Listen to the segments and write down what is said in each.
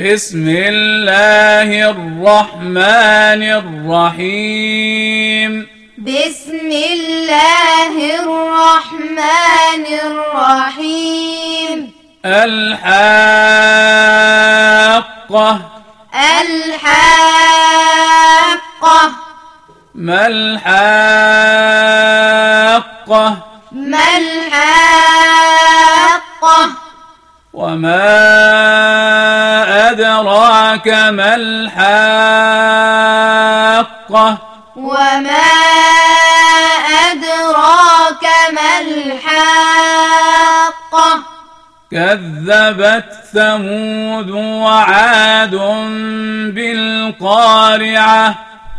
بسم الله الرحمن الرحيم. بسم الله الرحمن الرحيم. الحاقة. الحاقة. ما الحاقة؟ ما الحاقة؟ وما أدراك ما الحاقة وما أدراك ما الحاقة كذبت ثمود وعاد بالقارعة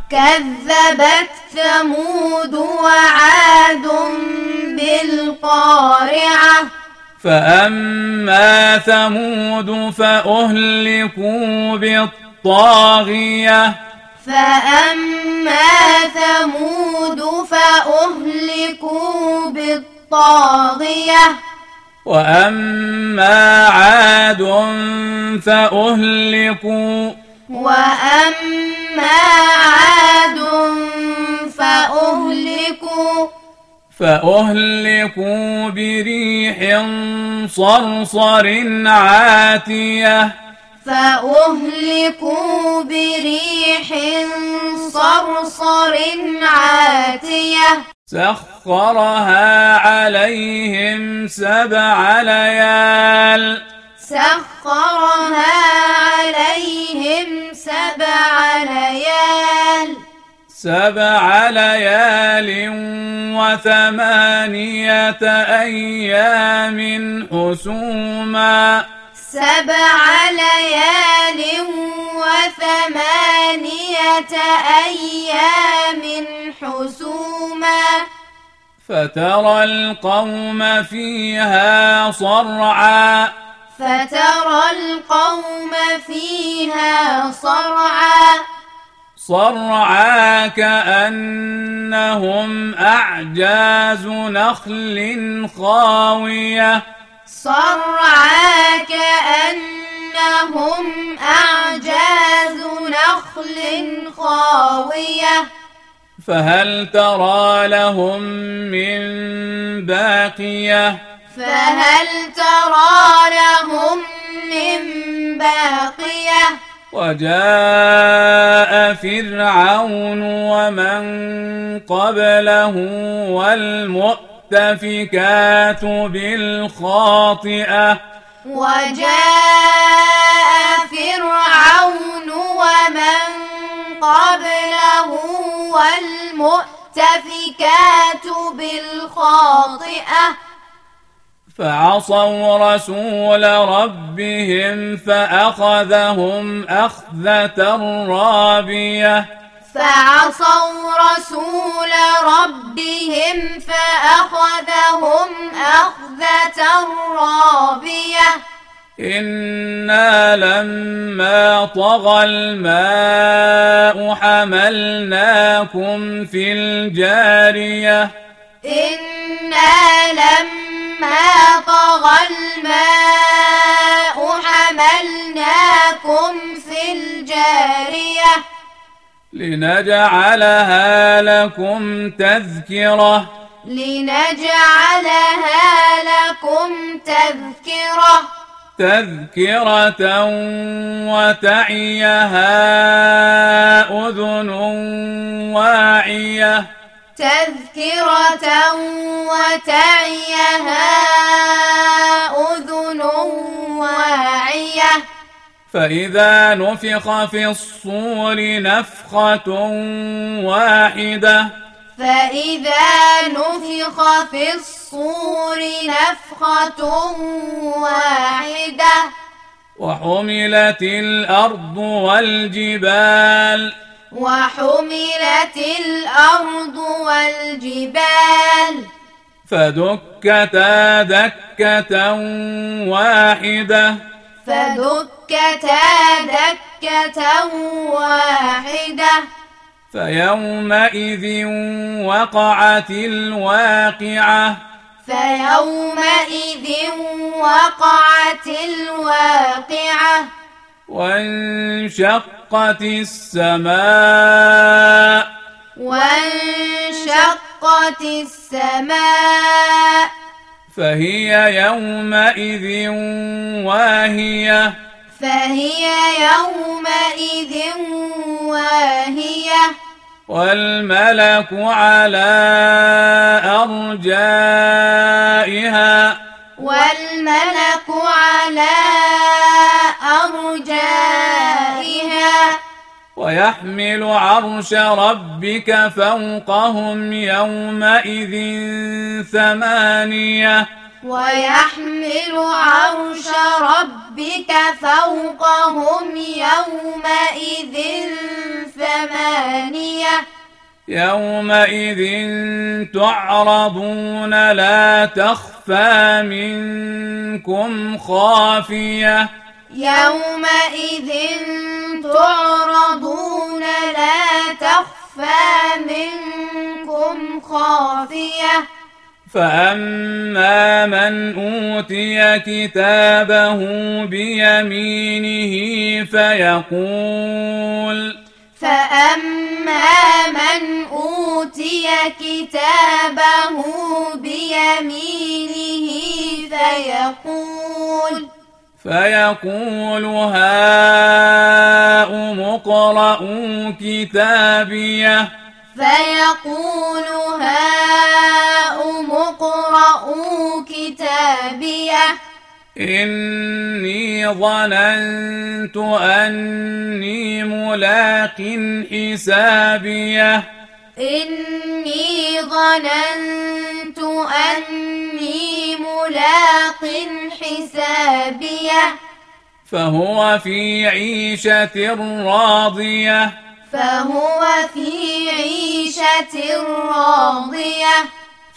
كذبت ثمود وعاد فأما ثمود فأهلكوا بالطاغية فأما ثمود فأهلكوا بالطاغية وأما عاد فأهلكوا وأما عاد فأهلكوا بريح صرصر عاتية. فأهلكوا بريح صرصر عاتية. سخرها عليهم سبع ليال. سخرها عليهم سبع ليال. سبع ليال وثمانية أيام حسوما. سبع ليال وثمانية أيام حسوما. فترى القوم فيها صرعا. فترى القوم فيها صرعا. صرعا كأنهم أعجاز نخل خاوية. صرعا كأنهم أعجاز نخل خاوية. فهل ترى لهم من باقية؟ فهل ترى وجاء فرعون ومن قبله والمؤتفكات بالخاطئة. وجاء فرعون ومن قبله والمؤتفكات بالخاطئة. فعصوا رسول ربهم فأخذهم أخذة رابية. فعصوا رسول ربهم فأخذهم أخذة رابية. إنا لما طغى الماء حملناكم في الجارية. إنا لما طغى الماء حملناكم في الجارية. لنجعلها لكم تذكرة. لنجعلها لكم تذكرة. تذكرة وتعيها أذن واعية. تذكرة وتعيها أذن واعية فإذا نفخ في الصور نفخة واحدة. فإذا نفخ في الصور نفخة واحدة. وحملت الأرض والجبال. وحملت الأرض والجبال. فدكتا دكة واحدة. فدكتا دكة واحدة. فيومئذ وقعت الواقعة. فيومئذ وقعت الواقعة. وانشقت السماء. وانشقت السماء. فهي يومئذ واهية. فهي يومئذ واهية. والملك على أرجائها. والملك على أرجائها. ويحمل عرش ربك فوقهم يومئذ ثمانية. ويحمل عرش ربك فوقهم يومئذ ثمانية. يومئذ تعرضون لا تخفى منكم خافية. يومئذ تعرضون لا تخفى منكم خافية فأما من أوتي كتابه بيمينه فيقول فأما من أوتي كتابه بيمينه فيقول فيقول هاؤم اقرءوا كتابيه. فيقول هاؤم اقرءوا كتابيه. إني ظننت أني ملاق حسابيه. إني ظننت أني ملاق حسابيه. فهو في عيشة راضية. فهو في عيشة راضية.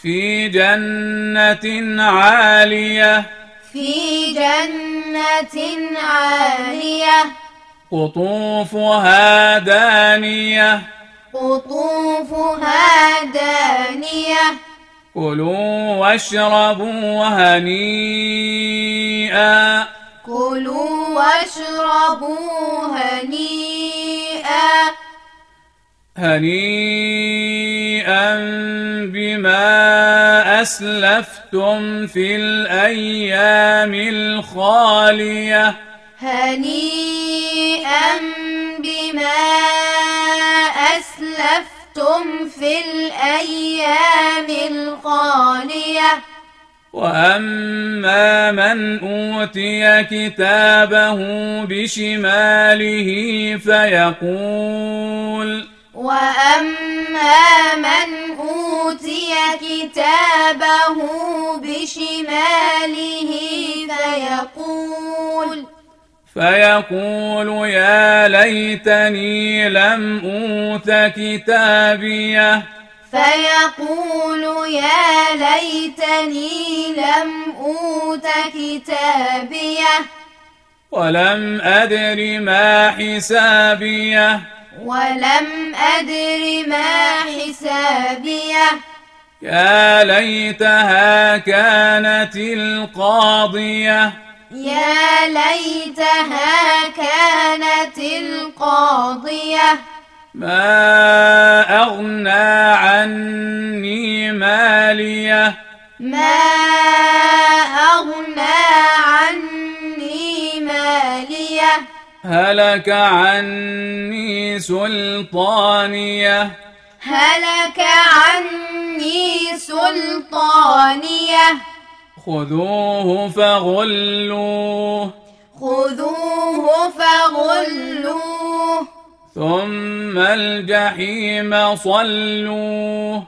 في جنة عالية. في جنة عالية. قطوفها دانية. قطوفها دانية. كلوا واشربوا هنيئا. كلوا واشربوا هنيئا. هنيئا بما أسلفتم في الأيام الخالية. هنيئا بما أسلفتم في الأيام الخالية وأما من أوتي كتابه بشماله فيقول وأما من أوتي كتابه بشماله فيقول يا ليتني لم أوت كتابيه. فيقول يا ليتني لم أوت كتابيه. ولم أدر ما حسابيه. ولم أدر ما حسابيه. يا ليتها كانت القاضية. يا ليتها كانت القاضية. ما أغنى عني مالية. ما أغنى عني مالية. هلك عني سلطانية. هلك عني سلطانية. خذوه فغلوه. خذوه فغلوه. ثم الجحيم صلوه.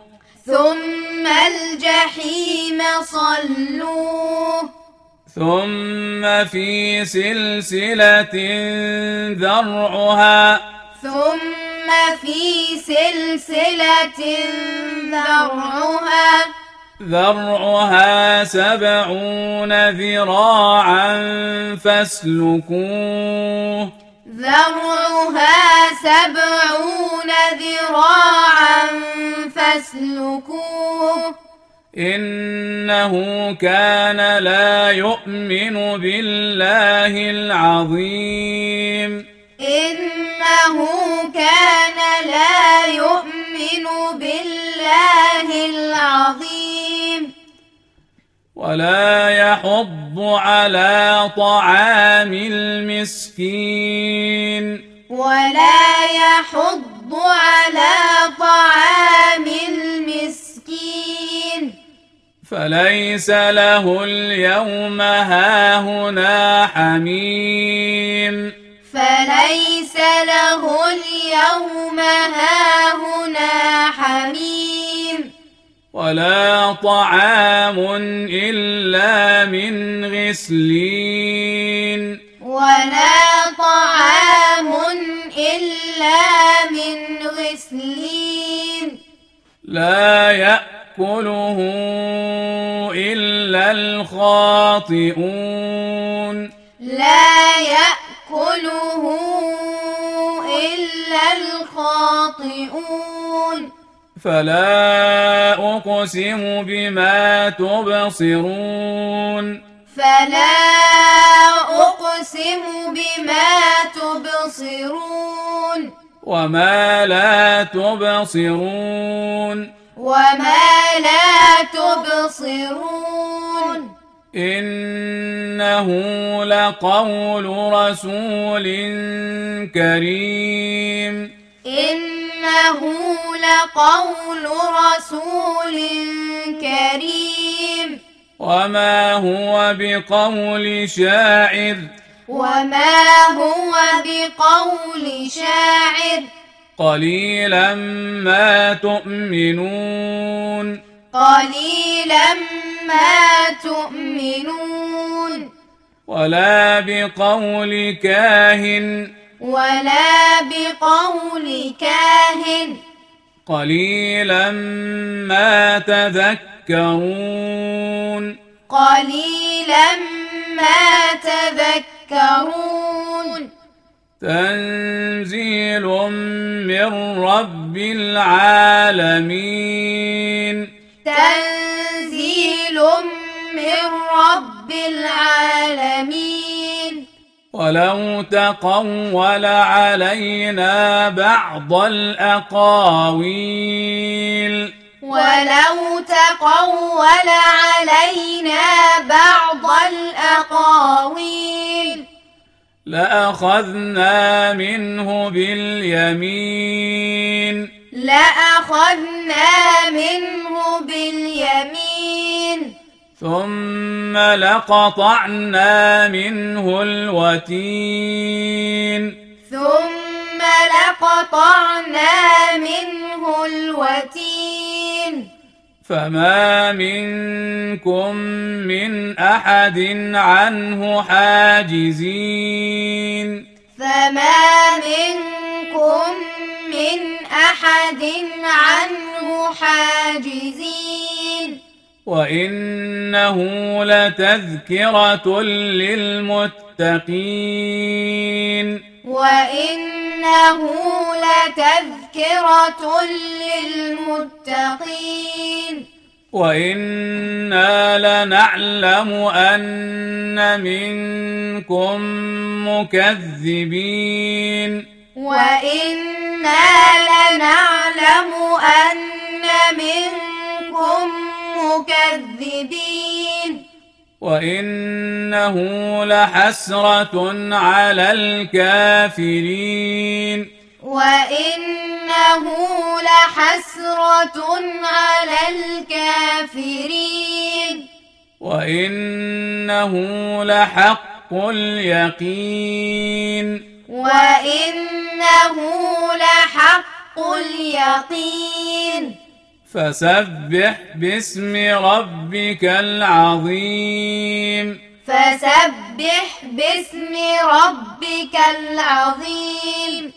ثم الجحيم صلوه. ثم في سلسلة ذرعها. ثم في سلسلة ذرعها. ذرعها سبعون ذراعا فاسلكوه. ذرعها سبعون ذراعا فاسلكوه. إنه كان لا يؤمن بالله العظيم. إنه كان لا يؤمن بالله العظيم. ولا يحض على طعام المسكين. ولا يحض على طعام المسكين. فليس له اليوم هاهنا حميم. فليس له اليوم هاهنا ولا طعام إلا من غسلين. ولا طعام إلا من غسلين. لا يأكله إلا الخاطئون. فلا أقسم بما تبصرون. فلا أقسم بما تبصرون. وما لا تبصرون. وما لا تبصرون. إنه لقول رسول كريم. إنه لقول رسول كريم. وما هو بقول شاعر؟ وما هو بقول شاعر؟ قليلا ما تؤمنون. قليلا ما تؤمنون. ولا بقول كاهن. ولا بقول كاهن. قليلا ما تذكرون. قليلا ما تذكرون. تنزيل من رب العالمين. تنزيل من رب العالمين. ولو تقول علينا بعض الأقاويل. ولو تقول علينا بعض الأقاويل. لأخذنا منه باليمين. لأخذنا منه باليمين. ثم لقطعنا منه الوتين ثم لقطعنا منه الوتين فما منكم من أحد عنه حاجزين فما منكم من أحد عنه حاجزين وإنه لتذكرة للمتقين وإنه لتذكرة للمتقين وإنا لنعلم أن منكم مكذبين وإنا لنعلم أن منكم مكذبين وإنه لحسرة على الكافرين. وإنه لحسرة على الكافرين. وإنه لحق اليقين. وإنه لحق اليقين. فسبح باسم ربك العظيم. فسبح باسم ربك العظيم.